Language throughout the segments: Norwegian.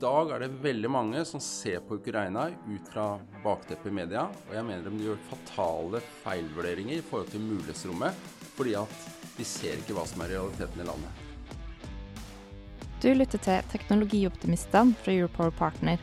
Dag er det veldig mange som ser på Ukraina ut fra bakteppet i media, og jeg mener de gjør fatale feilvurderinger i forhold til mulighetsrommet, fordi at de ser ikke hva som er realiteten i landet. Du lytter til Teknologioptimistene fra Europower Partner.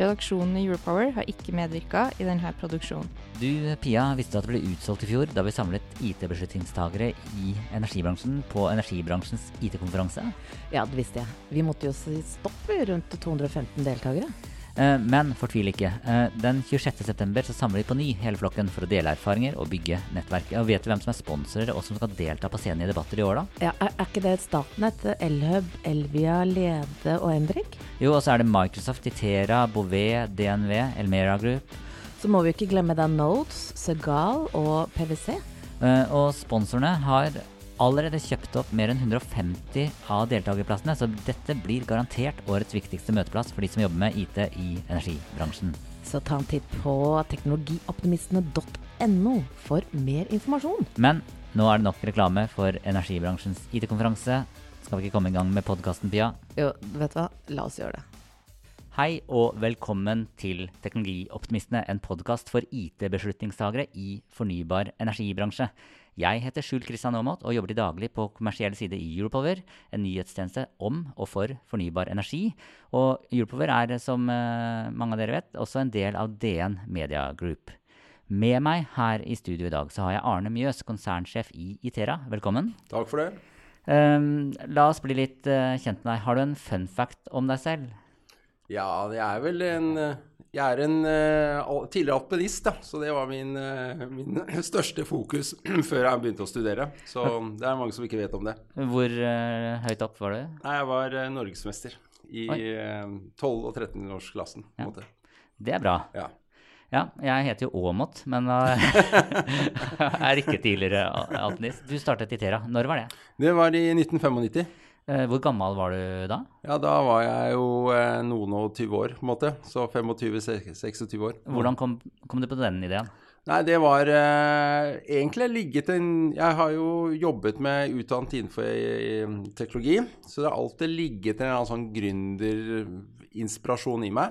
Redaksjonen i Europower har ikke medvirka i denne produksjonen. Du, Pia, visste at det ble utsolgt i fjor da vi samlet IT-beslutningstagere i energibransjen på energibransjens IT-konferanse? Ja, det visste jeg. Vi måtte jo si stopp rundt 215 deltakere. Eh, men fortvil ikke. Eh, den 26.9 så samler vi på ny hele flokken for å dele erfaringer og bygge nettverk. Og vet du hvem som er sponsorer og som skal delta på scenen i debatter i år, da? Ja, er, er ikke det Statnett, Elhub, Elvia, Lede og Embrik? Jo, og så er det Microsoft, Itera, Bouvet, DNV, Elmera Group. Så må vi ikke glemme da Nodes, Segal og PwC. Eh, og sponsorene har allerede kjøpt opp mer enn 150 av deltakerplassene, så dette blir garantert årets viktigste møteplass for de som jobber med IT i energibransjen. Så ta en titt på teknologioptimistene.no for mer informasjon. Men nå er det nok reklame for energibransjens IT-konferanse. Skal vi ikke komme i gang med podkasten, Pia? Jo, vet du hva, la oss gjøre det. Hei og velkommen til Teknologioptimistene, en podkast for IT-beslutningstagere i fornybar energibransje. Jeg heter Skjul Kristian Aamodt og jobber til daglig på kommersiell side i Europower, en nyhetstjeneste om og for fornybar energi. Og Europower er, som eh, mange av dere vet, også en del av DN Media Group. Med meg her i studio i dag så har jeg Arne Mjøs, konsernsjef i Itera. Velkommen. Takk for det. Um, la oss bli litt uh, kjent med deg. Har du en fun fact om deg selv? Ja, det er vel en Jeg er en uh, tidligere alpinist, da, så det var min, uh, min største fokus før jeg begynte å studere. Så det er mange som ikke vet om det. Hvor uh, høyt opp var du? Jeg var norgesmester i 12- og 13-årsklassen. Ja. Det er bra. Ja. Ja, jeg heter jo Aamodt, men er ikke tidligere al- alpinist. Du startet i Tera. Når var det? Det var i 1995. Eh, Hvor gammel var du da? Ja, da var jeg jo eh, noen og 20 år, på en måte. Så 25-26 år. Hvordan kom, kom du på den ideen? Nei, det var eh, egentlig ligget en Jeg har jo jobbet med utdannet innenfor eh, teknologi, så det har alltid ligget en annen sånn gründerinspirasjon i meg.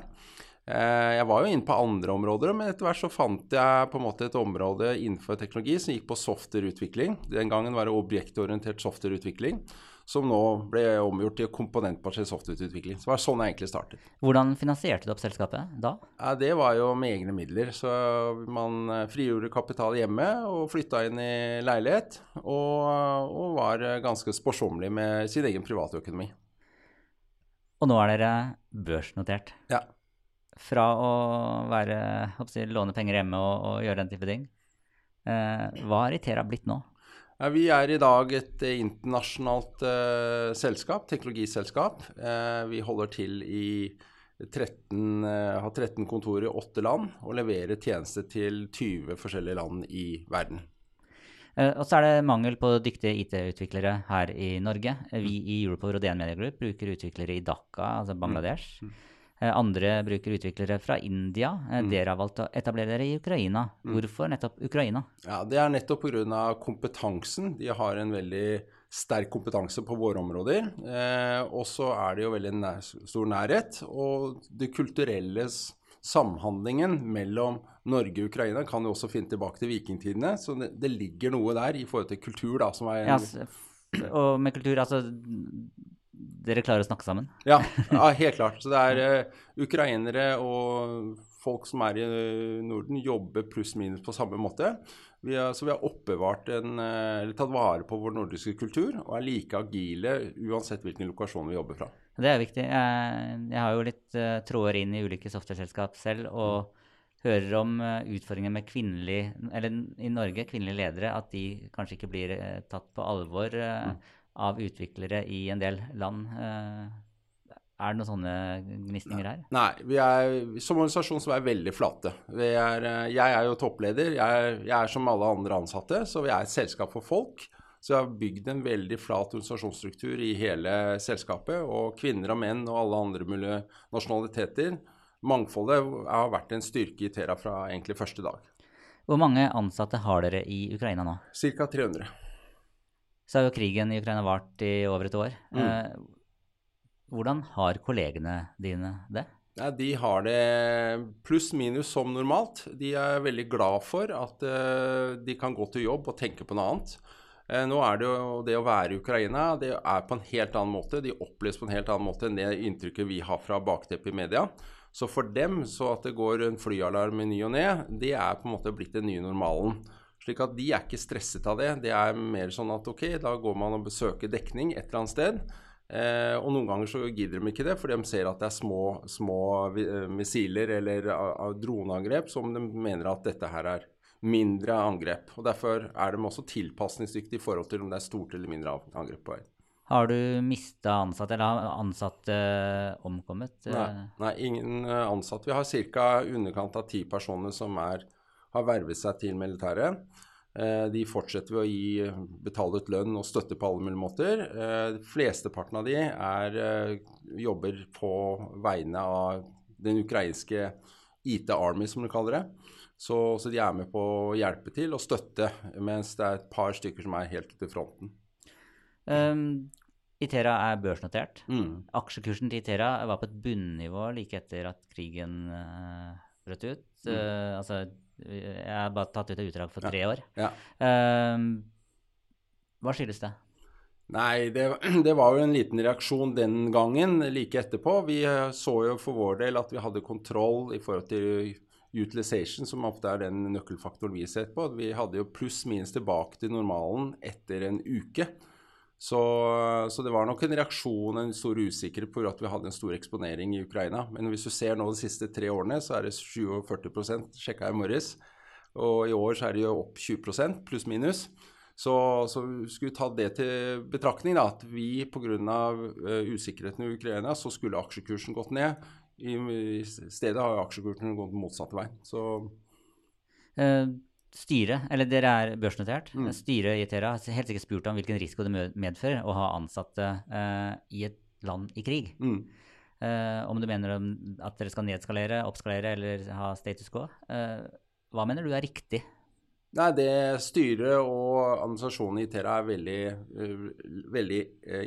Eh, jeg var jo inne på andre områder, men etter hvert så fant jeg på en måte et område innenfor teknologi som gikk på softwareutvikling. Den gangen var det objektorientert softwareutvikling, som nå ble omgjort til komponentbasert softwareutvikling. Så det var sånn jeg egentlig startet. Hvordan finansierte du opp selskapet da? Ja, Det var jo med egne midler. Så man eh, frigjorde kapital hjemme og flytta inn i leilighet. Og, og var eh, ganske sparsommelig med sin egen private økonomi. Og nå er dere børsnotert. Ja. Fra å være, jeg, låne penger hjemme og, og gjøre den type ting. Eh, hva har Itera blitt nå? Ja, vi er i dag et eh, internasjonalt uh, selskap, teknologiselskap. Uh, vi holder til i 13, uh, har 13 kontorer i 8 land og leverer tjenester til 20 forskjellige land i verden. Og så er det mangel på dyktige IT-utviklere her i Norge. Vi i Europower og DN Media Group bruker utviklere i Dhaka, altså Bangladesh. Eh, Andre bruker utviklere fra India. Eh, Dere har valgt å etablere dere i Ukraina. Hvorfor nettopp Ukraina? Ja, Det er nettopp pga. kompetansen. De har en veldig sterk kompetanse på våre områder. Eh, og så er det jo veldig nær, stor nærhet. Og det kulturelle samhandlingen mellom Norge og Ukraina kan jo også finne tilbake til vikingtidene. Så det, det ligger noe der i forhold til kultur, da, som er en, Ja, og med kultur, altså Dere klarer å snakke sammen? Ja, ja, helt klart. Så det er uh, ukrainere og folk som er i eh, Norden, jobber pluss-minus på samme måte. Vi har, så vi har oppbevart en, eh, eller tatt vare på vår nordiske kultur og er like agile uansett hvilken lokasjon vi jobber fra. Det er viktig. Jeg, jeg har jo litt uh, tråder inn i ulike softwareselskap selv, og hører om utfordringer med kvinnelige Eller i Norge, kvinnelige ledere, at de kanskje ikke blir tatt på alvor eh, av utviklere i en del land. Eh, Er det noen sånne gnisninger her? Nei, vi er, som organisasjon så er vi veldig flate. Vi er, eh, jeg er jo toppleder. Jeg, jeg er som alle andre ansatte, så vi er et selskap for folk. Så vi har bygd en veldig flat organisasjonsstruktur i hele selskapet. Og kvinner og menn og alle andre mulige nasjonaliteter. Mangfoldet har vært en styrke i Tera fra egentlig første dag. Hvor mange ansatte har dere i Ukraina nå? Ca. 300. Så har jo krigen i Ukraina vart i over et år. Mm. Eh, hvordan har kollegene dine det? Ja, de har det pluss-minus som normalt. De er veldig glad for at uh, de kan gå til jobb og tenke på noe annet. Uh, nå er det jo det å være i Ukraina det er på en helt annen måte. De oppleves på en helt annen måte enn det inntrykket vi har fra bakteppet i media. Så for dem, så at det går en flyalarm i ny og ne, det er på en måte blitt den nye normalen. Slik at de er ikke stresset av det. Det er mer sånn at ok, da går man og besøker dekning et eller annet sted. Eh, og noen ganger så gidder de ikke det, for de ser at det er små, små eh, missiler eller uh, droneangrep som de mener at dette her er mindre angrep. Og Derfor er de også tilpasningsdyktige i forhold til om det er stort eller mindre angrep på vei. Har du mista ansatte, eller har ansatte omkommet? Nei, nei, ingen ansatte. Vi har ca. underkant av ti personer som er, har vervet seg til militæret. Eh, de fortsetter ved å gi betalt lønn og støtte på alle mulige måter. Eh, flesteparten av de er, eh, jobber på vegne av den ukrainske IT Army, som de kaller det. Så, så, de er med på å hjelpe til og støtte, mens det er et par stykker som er helt ute i fronten. Um, Itera er børsnotert. Mm. Aksjekursen til Itera var på et bunnivå like etter at krigen uh, brøt ut. Mm. Uh, altså jeg har bare tatt ut et utdrag for tre år. Ja. Uh, hva skyldes det? Nei, det, det, var jo en liten reaksjon den gangen, like etterpå. Vi eh, så jo for vår del at vi hadde kontroll i forhold til utilization, som ofte er den nøkkelfaktoren vi ser på. Vi hadde jo pluss-minus tilbake til normalen etter en uke. Så, så, det var nok en reaksjon, en stor usikkerhet på at vi hadde en stor eksponering i Ukraina. Men hvis du ser nå de siste tre årene, så er det 47 sjekka jeg i morges. Og i år så er det jo opp 20% pluss-minus. Så, så skulle vi ta det til betraktning, da, at vi pga. Uh, usikkerheten i Ukraina, så skulle aksjekursen gått ned. I, i stedet har aksjekursen gått motsatte vei. Så uh Styret, eller dere er børsnotert, Mm. styret i Itera har helt sikkert spurt om hvilken risiko det medfører å ha ansatte uh, i et land i krig. mm. Uh, om du mener at dere skal nedskalere, oppskalere eller ha status quo. Uh, hva mener du er riktig? Nei, det styret og administrasjonen i Itera er veldig, veldig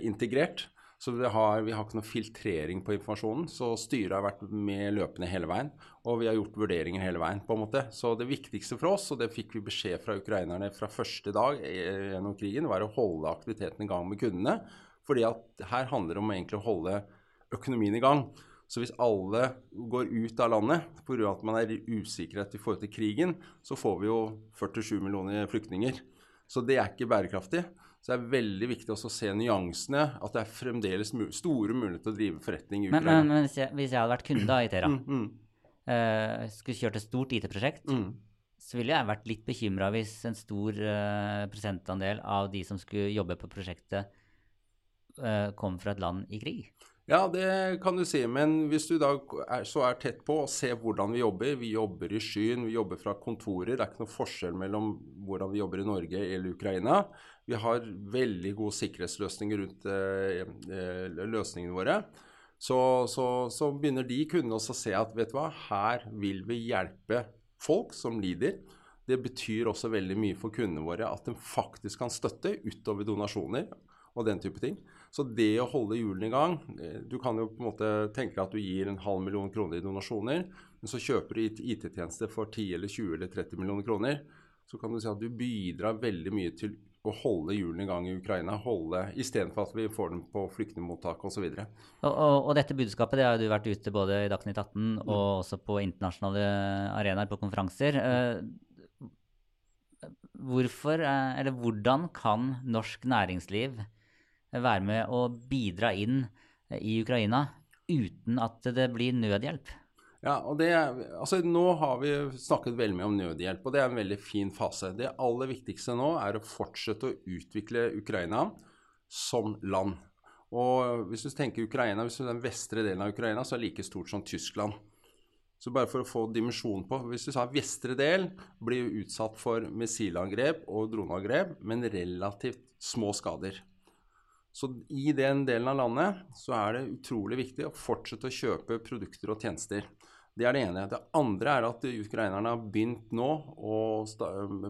integrert. Så vi har, vi har, ikke noe filtrering på informasjonen. Så styret har vært med løpende hele veien. Og vi har gjort vurderinger hele veien, på en måte. Så det viktigste for oss, og det fikk vi beskjed fra ukrainerne fra første dag gjennom krigen, var å holde aktiviteten i gang med kundene. Fordi at her handler det om egentlig å holde økonomien i gang. Så hvis alle går ut av landet pga. at man er usikkerhet i forhold til krigen, så får vi jo 47 millioner flyktninger. Så det er ikke bærekraftig. Så det er veldig viktig også å se nyansene. At det er fremdeles store muligheter til å drive forretning i Ukraina. men, men hvis, jeg, hvis, jeg, hadde vært kunde i Itera, Mm, mm, Uh, skulle kjørt et stort IT-prosjekt, mm. så ville jeg vært litt bekymra hvis en stor uh, prosentandel av de som skulle jobbe på prosjektet, uh, kom fra et land i krig. Ja, det kan du si. Men hvis du da er, så er tett på og ser hvordan vi jobber Vi jobber i skyen, vi jobber fra kontorer. Det er ikke noe forskjell mellom hvordan vi jobber i Norge eller Ukraina. Vi har veldig gode sikkerhetsløsninger rundt eh, eh, løsningene våre. Så, så, så, begynner de kundene også å se at vet du hva, her vil vi hjelpe folk som lider. Det betyr også veldig mye for kundene våre at de faktisk kan støtte utover donasjoner og den type ting. Så det å holde hjulene i gang Du kan jo på en måte tenke at du gir en halv million kroner i donasjoner, men så kjøper du IT-tjenester for 10 eller 20 eller 30 millioner kroner. Så kan du si at du bidrar veldig mye til å holde hjulene i gang i Ukraina, holde Istedenfor at vi får dem på flyktningmottak osv. Og, og, og dette budskapet det har du vært ute både i Dagsnytt 18 og mm. også på internasjonale arenaer, på konferanser. Hvorfor, eller hvordan kan norsk næringsliv være med å bidra inn i Ukraina uten at det blir nødhjelp? Ja, og det, altså Nå har vi snakket veldig mye om nødhjelp, og det er en veldig fin fase. Det aller viktigste nå er å fortsette å utvikle Ukraina som land. Og hvis du tenker Ukraina, hvis du den vestre delen av Ukraina, så er det like stort som Tyskland. Så bare for å få dimensjon på Hvis du sa vestre del blir utsatt for missilangrep og droneangrep, men relativt små skader. Så i den delen av landet så er det utrolig viktig å fortsette å kjøpe produkter og tjenester. Det er det ene. Det andre er at ukrainerne har begynt nå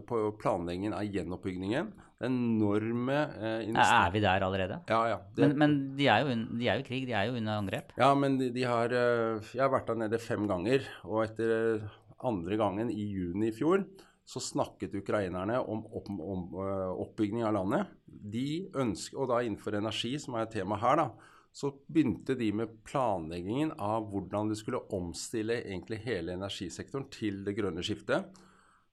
på planleggingen av gjenoppbyggingen. Den enorme eh, Er vi der allerede? Ja, ja. Det, men, men de, er jo, de er jo i krig, de er jo under angrep? Ja, men de, de har eh, Jeg har vært der nede fem ganger. Og etter eh, andre gangen, i juni i fjor, så snakket ukrainerne om, opp, om uh, oppbygging av landet. De ønsker, Og da innenfor energi, som er et tema her, da så begynte de med planleggingen av hvordan de skulle omstille egentlig hele energisektoren til det grønne skiftet.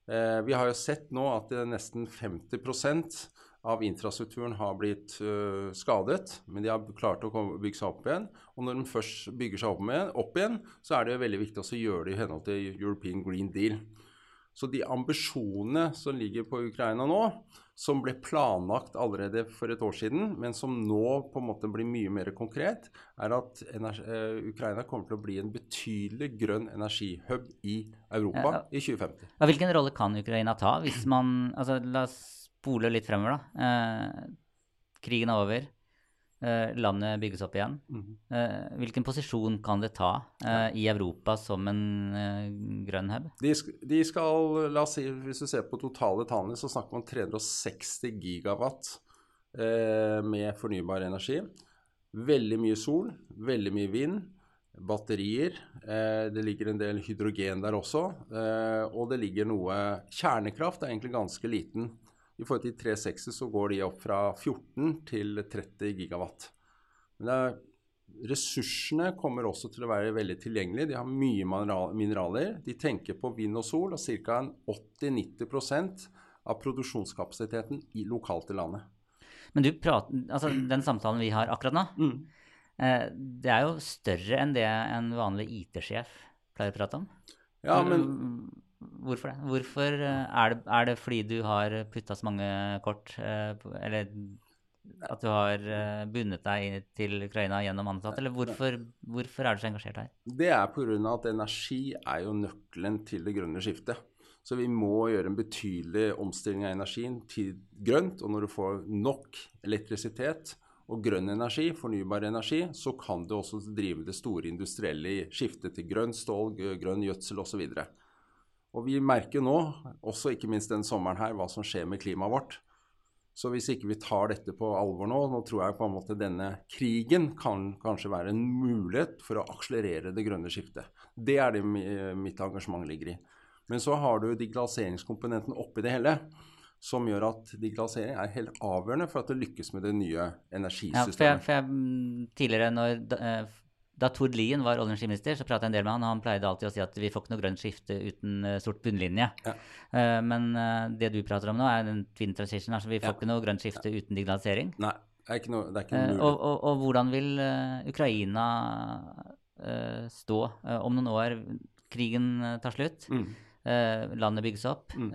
Eh, vi har jo sett nå at nesten 50% av infrastrukturen har blitt uh, skadet, men de har klart å komme, bygge seg opp igjen. Og når de først bygger seg opp, med, opp igjen, så er det veldig viktig å gjøre det i henhold til European Green Deal. Så de ambisjonene som ligger på Ukraina nå, som ble planlagt allerede for et år siden, men som nå på en måte blir mye mer konkret, er at uh, Ukraina kommer til å bli en betydelig grønn energihub i Europa ja. i 2050. Ja, hvilken rolle kan Ukraina ta hvis man altså, La oss spole litt fremover, da. Eh, krigen er over. Uh, landet bygges opp igjen. Mm. Hvilken posisjon kan det ta uh, i Europa som en grønn hub? De, de, skal, la oss si, Hvis du ser på totale tallene, så snakker man 360 gigawatt med fornybar energi. Veldig mye sol, veldig mye vind, batterier. det ligger en del hydrogen der også. og det ligger noe Kjernekraft er egentlig ganske liten. I forhold til 360 så går de opp fra 14 til 30 gigawatt. Men er, ressursene kommer også til å være veldig tilgjengelige. De har mye mineraler. De tenker på vind og sol, og ca. 80-90% av produksjonskapasiteten i, lokalt i landet. Men du prater, altså den samtalen vi har akkurat nå, mm. eh, det er jo større enn det en vanlig IT-sjef pleier å prate om. Ja, men Hvorfor det? Hvorfor eh, er det, er det fordi du har putta så mange kort, eh, eller at du har eh, bundet deg til Ukraina gjennom ansatte, eller hvorfor, hvorfor er du så engasjert her? Det er pga. at energi er jo nøkkelen til det grønne skiftet. Så vi må gjøre en betydelig omstilling av energien til grønt. Og når du får nok elektrisitet og grønn energi, fornybar energi, så kan du også drive det store industrielle skiftet til grønn stål, grønn gjødsel osv. Og vi merker nå, også ikke minst den sommeren her, hva som skjer med klimaet vårt. Så hvis ikke vi tar dette på alvor nå, nå tror jeg på en måte denne krigen kan kanskje være en mulighet for å akselerere det grønne skiftet. Det er det mitt engasjement ligger i. Men så har du digitaliseringskomponenten oppi det hele. Som gjør at digitalisering er helt avgjørende for at det lykkes med det nye energisystemet. Ja, for jeg, for jeg, tidligere når eh, da Tord Lien var olje- og energiminister, så pratet jeg en del med han, og han pleide alltid å si at vi får ikke noe grønt skifte uten uh, sort bunnlinje. Ja. Uh, men uh, det du prater om nå, er en twin transition. altså Vi får ja. ikke noe grønt skifte uten digitalisering. Nei, det er ikke noe, det er ikke noe og, og, og, hvordan vil Ukraina stå om noen år? Krigen tar slutt, mm. landet bygges opp. Mm.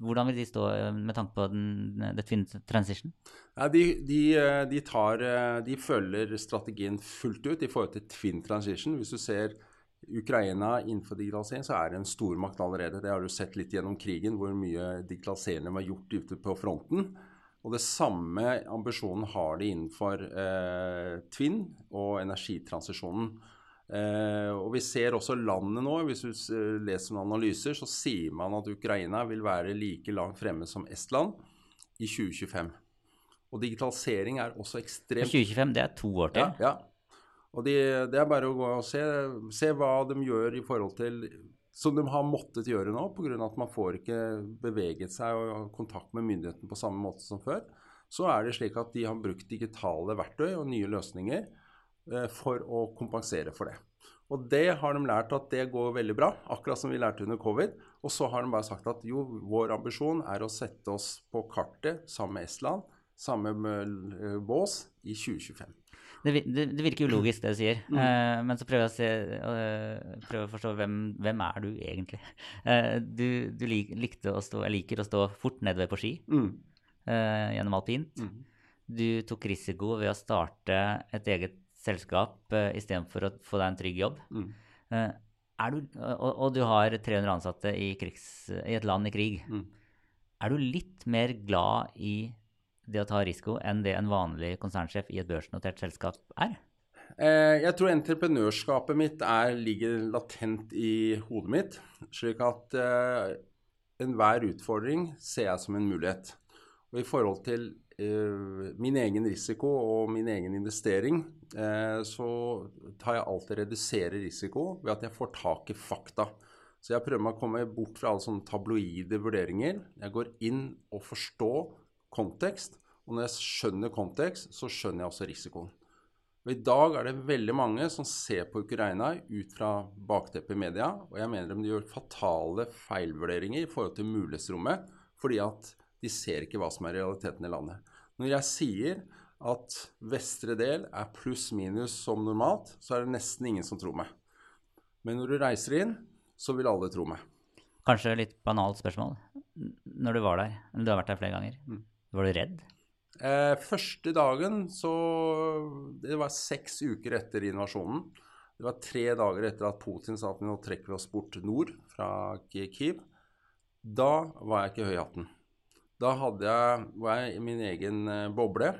Hvordan vil de stå eh, med tanke på den, the twin transition? Ja, de, de, eh, de, tar, eh, de, følger strategien fullt ut i forhold til twin transition. Hvis du ser Ukraina innenfor digitalisering, så er det en stormakt allerede. Det har du sett litt gjennom krigen, hvor mye digitaliserende var gjort ute på fronten. Og det samme ambisjonen har de innenfor eh, Twin og energitransisjonen. Eh, og Vi ser også landet nå. Hvis du leser noen analyser, så sier man at Ukraina vil være like langt fremme som Estland i 2025. Og digitalisering er også ekstremt 2025, det er to år til? Ja. ja. Og de, det er bare å gå og se, se, hva de gjør i forhold til Som de har måttet gjøre nå, pga. at man får ikke beveget seg og har kontakt med myndighetene på samme måte som før. Så er det slik at de har brukt digitale verktøy og nye løsninger Eh, for å kompensere for det. Og det har de lært at det går veldig bra, akkurat som vi lærte under covid. Og så har de bare sagt at jo, vår ambisjon er å sette oss på kartet sammen med Estland, sammen med eh, bås, i 2025. Det, det, det virker ulogisk, det du sier. Mm. Uh, men så prøver jeg å, se, uh, prøver å forstå hvem, hvem er du egentlig? Uh, du, du lik, likte å stå, jeg liker å stå fort nedover på ski mm. gjennom alpint. Mm. du tok risiko ved å starte et eget selskap uh, istedenfor å få deg en trygg jobb. Mm. Uh, du, og, og, du har 300 ansatte i, krigs, i et land i krig. Mm. Er du litt mer glad i det å ta risiko enn det en vanlig konsernsjef i et børsnotert selskap er? Eh, jeg tror entreprenørskapet mitt er, ligger latent i hodet mitt. Slik at eh, enhver utfordring ser jeg som en mulighet. Og i forhold til eh, min egen risiko og min egen investering, eh, så tar jeg alltid redusere risiko ved at jeg får tak i fakta. Så jeg prøver meg å komme bort fra alle sånne tabloide vurderinger. Jeg går inn og forstår kontekst. Og når jeg skjønner kontekst, så skjønner jeg også risikoen. Og I dag er det veldig mange som ser på Ukraina ut fra bakteppet i media, og jeg mener de gjør fatale feilvurderinger i forhold til mulighetsrommet, fordi at de ser ikke hva som er realiteten i landet. Når jeg sier at vestre del er pluss-minus som normalt, så er det nesten ingen som tror meg. Men når du reiser inn, så vil alle tro meg. Kanskje litt banalt spørsmål. Når du var der, eller du har vært der flere ganger, mm. var du redd? Eh, første dagen så Det var seks uker etter invasjonen. Det var tre dager etter at Putin sa at nå trekker vi oss bort nord fra Kiev. Da var jeg ikke høy i hatten. Da jeg, var jeg i min egen eh, boble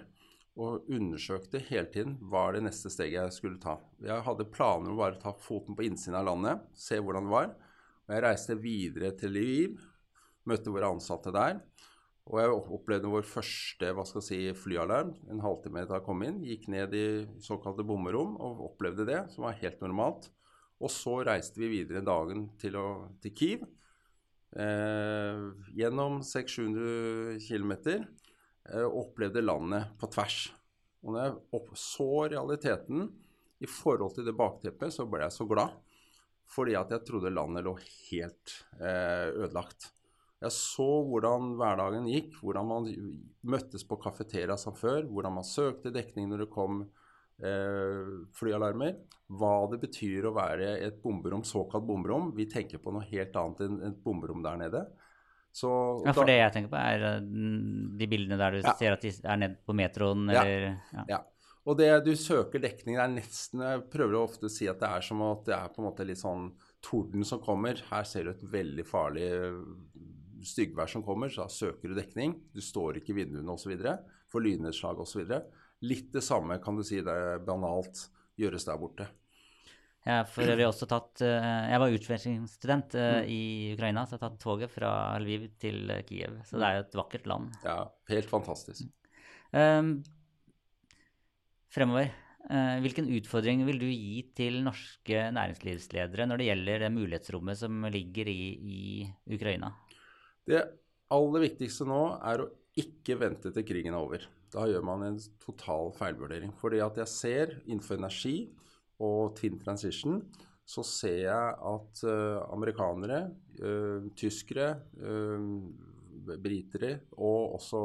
og undersøkte hele tiden hva det neste steget jeg skulle ta. Jeg hadde planer om bare å ta foten på innsiden av landet, se hvordan det var. Og jeg reiste videre til Lviv, møtte våre ansatte der. Og jeg opplevde vår første hva skal jeg si, flyalarm en halvtime etter jeg kom inn. Gikk ned i såkalte bomberom og opplevde det, som var helt normalt. Og så reiste vi videre dagen til, til Kiev. Eh, gjennom 600-700 km og opplevde landet på tvers. Og når jeg så realiteten i forhold til det bakteppet, så ble jeg så glad. Fordi at jeg trodde landet lå helt eh, ødelagt. Jeg så hvordan hverdagen gikk, hvordan man møttes på kafeteria som før, hvordan man søkte dekning når det kom flyalarmer. Hva det betyr å være et bomberom, såkalt bomberom. Vi tenker på noe helt annet enn et bomberom der nede. Så, ja, for da, det jeg tenker på, er eh, de bildene der du ja. ser at de er nede på metroen, eller ja. ja. Og det du søker dekning, er nesten Jeg prøver ofte å si at det er som at det er på en måte litt sånn torden som kommer. Her ser du et veldig farlig styggvær som kommer, så da søker du dekning. Du står ikke i vinduene osv. For lynnedslag osv. Litt det samme kan du si det banalt gjøres der borte. Jeg har for øvrig også tatt eh, Jeg var utvekslingsstudent eh, mm. i Ukraina, så jeg har tatt toget fra Lviv til Kiev. Så det er jo et vakkert land. Ja, helt fantastisk. Um, fremover, hvilken utfordring vil du gi til norske næringslivsledere når det gjelder det mulighetsrommet som ligger i, i Ukraina? Det aller viktigste nå er å ikke vente til krigen er over. Da gjør man en total feilvurdering. Fordi at jeg ser innenfor energi og Twin Transition, så ser jeg at uh, amerikanere, uh, tyskere, uh, britere og også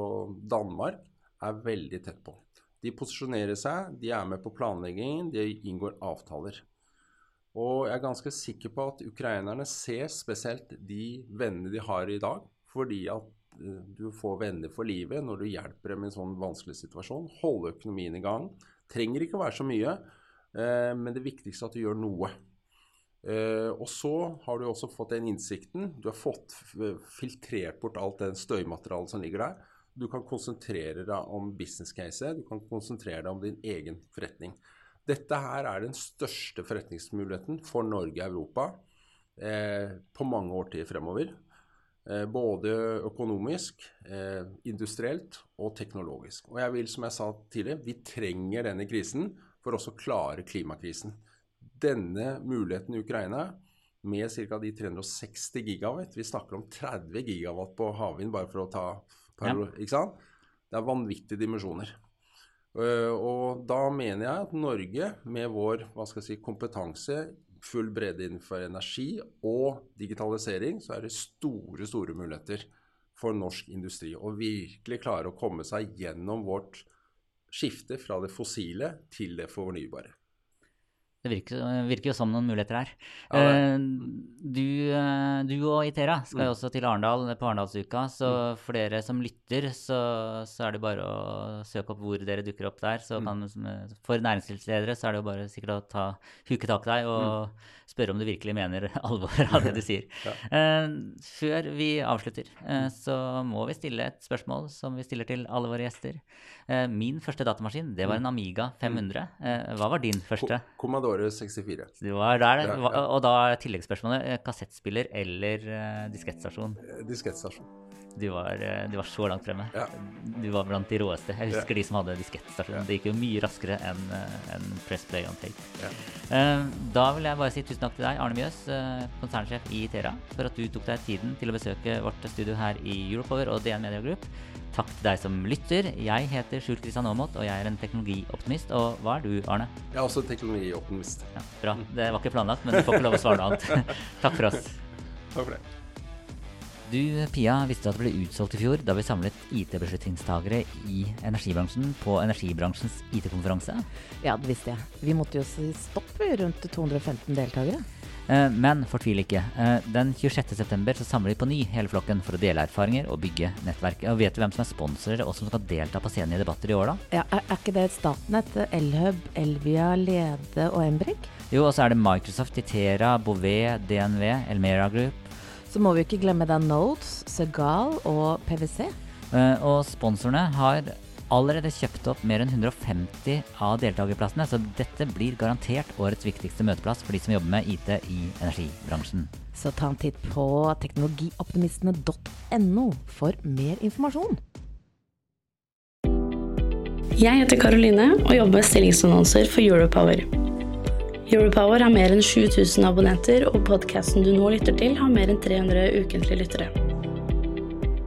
Danmark er veldig tett på. De posisjonerer seg, de er med på planleggingen, de inngår avtaler. Og jeg er ganske sikker på at ukrainerne ser spesielt de vennene de har i dag, fordi at du får venner for livet når du hjelper dem i en sånn vanskelig situasjon. Holde økonomien i gang. Trenger ikke å være så mye. Eh, men det viktigste er at du gjør noe. Eh, og så har du også fått den innsikten. Du har fått filtrert bort alt det støymaterialet som ligger der. Du kan konsentrere deg om business case, du kan konsentrere deg om din egen forretning. Dette her er den største forretningsmuligheten for Norge og Europa eh, på mange årtier fremover. Eh, både økonomisk, eh, industrielt og teknologisk. Og jeg vil, som jeg sa tidligere, vi trenger denne krisen for også å klare klimakrisen. Denne muligheten i Ukraina med ca. de 360 gigawatt Vi snakker om 30 gigawatt på havvind bare for å ta per, ja. Ikke sant? Det er vanvittige dimensjoner. Uh, og da mener jeg at Norge med vår hva skal jeg si, kompetanse, full bredde innenfor energi og digitalisering, så er det store, store muligheter for norsk industri. Å virkelig klare å komme seg gjennom vårt skifte fra det fossile til det fornybare. Det virker, virker, jo som noen muligheter her. Ja, eh, du, eh, du og Itera skal jo Mm. også til Arendal på Arendalsuka, så for dere som lytter, så, så er det bare å søke opp hvor dere dukker opp der. Så Mm. kan, for næringslivsledere så er det jo bare sikkert å ta, huke tak i deg og spørre om du virkelig mener alvor av det du sier. Ja. Eh, før vi avslutter, eh, så må vi stille et spørsmål som vi stiller til alle våre gjester. Eh, min første datamaskin, det var en Amiga 500. Eh, hva var din første? Co- Commodore 64. Du var der, Ja, ja. og da tilleggsspørsmålet eh, kassettspiller eller eh, diskettstasjon. Eh, Diskettstasjon. Du var, du var så langt fremme. Ja. Du var blant de råeste. Jeg husker de som hadde diskettstasjon. Det gikk jo mye raskere enn en press play on tape. Eh, da vil jeg bare si tusen takk til deg, Arne Mjøs, konsernsjef i Itera, for at du tok deg tiden til å besøke vårt studio her i Europower og DN Media Group. Takk til deg som lytter. Jeg heter Sjul Kristian Aamodt, og jeg er en teknologioptimist. Og hva er du, Arne? Jeg er også teknologioptimist. Ja, bra. Det var ikke planlagt, men du får ikke lov å svare noe annet. Takk for oss. Takk for det. Du, Pia, visste at det ble utsolgt i fjor da vi samlet IT-beslutningstagere i energibransjen på energibransjens IT-konferanse. Ja, det visste jeg. Vi måtte jo si stopp rundt 215 deltakere. Eh, Men fortvil ikke. Eh, Den 26.9 så samler vi på ny hele flokken for å dele erfaringer og bygge nettverk. Og Vet du hvem som er sponsorer og som skal delta på scenen i debatter i år, da? Ja, er, er ikke det Statnett, Elhub, Elvia, Lede og Embrik? Jo, og så er det Microsoft, Itera, Bouvet, DNV, Elmera Group. Så må vi ikke glemme da Nodes, Segal og PwC. Eh, Og sponsorene har allerede kjøpt opp mer enn 150 av deltakerplassene, så dette blir garantert årets viktigste møteplass for de som jobber med IT i energibransjen. Så ta en titt på teknologioptimistene.no for mer informasjon. Jeg heter Karoline og jobber med stillingsannonser for Europower. Europower har mer enn 7000 abonnenter, og podkasten du nå lytter til, har mer enn 300 ukentlige lyttere.